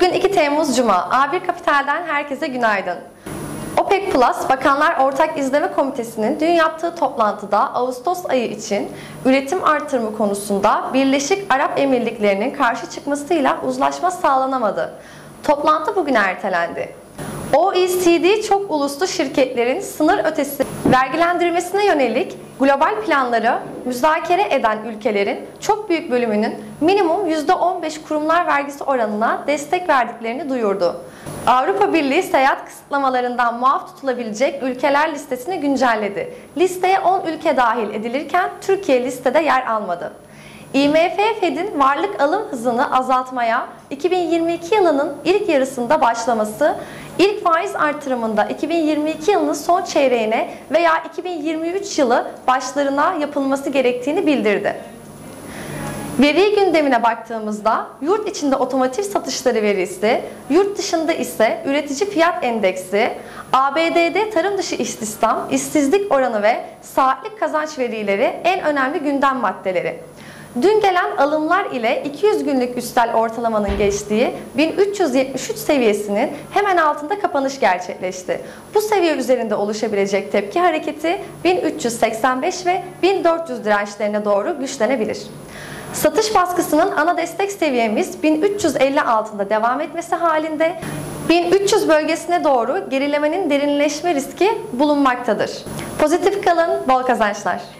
Bugün 2 Temmuz Cuma. A1 Kapital'den herkese günaydın. OPEC Plus Bakanlar Ortak İzleme Komitesi'nin dün yaptığı toplantıda Ağustos ayı için üretim artırımı konusunda Birleşik Arap Emirlikleri'nin karşı çıkmasıyla uzlaşma sağlanamadı. Toplantı bugün ertelendi. OECD çok uluslu şirketlerin sınır ötesi vergilendirmesine yönelik global planları müzakere eden ülkelerin çok büyük bölümünün minimum %15 kurumlar vergisi oranına destek verdiklerini duyurdu. Avrupa Birliği seyahat kısıtlamalarından muaf tutulabilecek ülkeler listesini güncelledi. Listeye 10 ülke dahil edilirken Türkiye listede yer almadı. IMF Fed'in varlık alım hızını azaltmaya 2022 yılının ilk yarısında başlaması, ilk faiz artırımında 2022 yılının son çeyreğine veya 2023 yılı başlarına yapılması gerektiğini bildirdi. Veri gündemine baktığımızda yurt içinde otomotiv satışları verisi, yurt dışında ise üretici fiyat endeksi, ABD'de tarım dışı istihdam, işsizlik oranı ve saatlik kazanç verileri en önemli gündem maddeleri. Dün gelen alımlar ile 200 günlük üstel ortalamanın geçtiği 1373 seviyesinin hemen altında kapanış gerçekleşti. Bu seviye üzerinde oluşabilecek tepki hareketi 1385 ve 1400 dirençlerine doğru güçlenebilir. Satış baskısının ana destek seviyemiz 1350 altında devam etmesi halinde 1300 bölgesine doğru gerilemenin derinleşme riski bulunmaktadır. Pozitif kalın, bol kazançlar.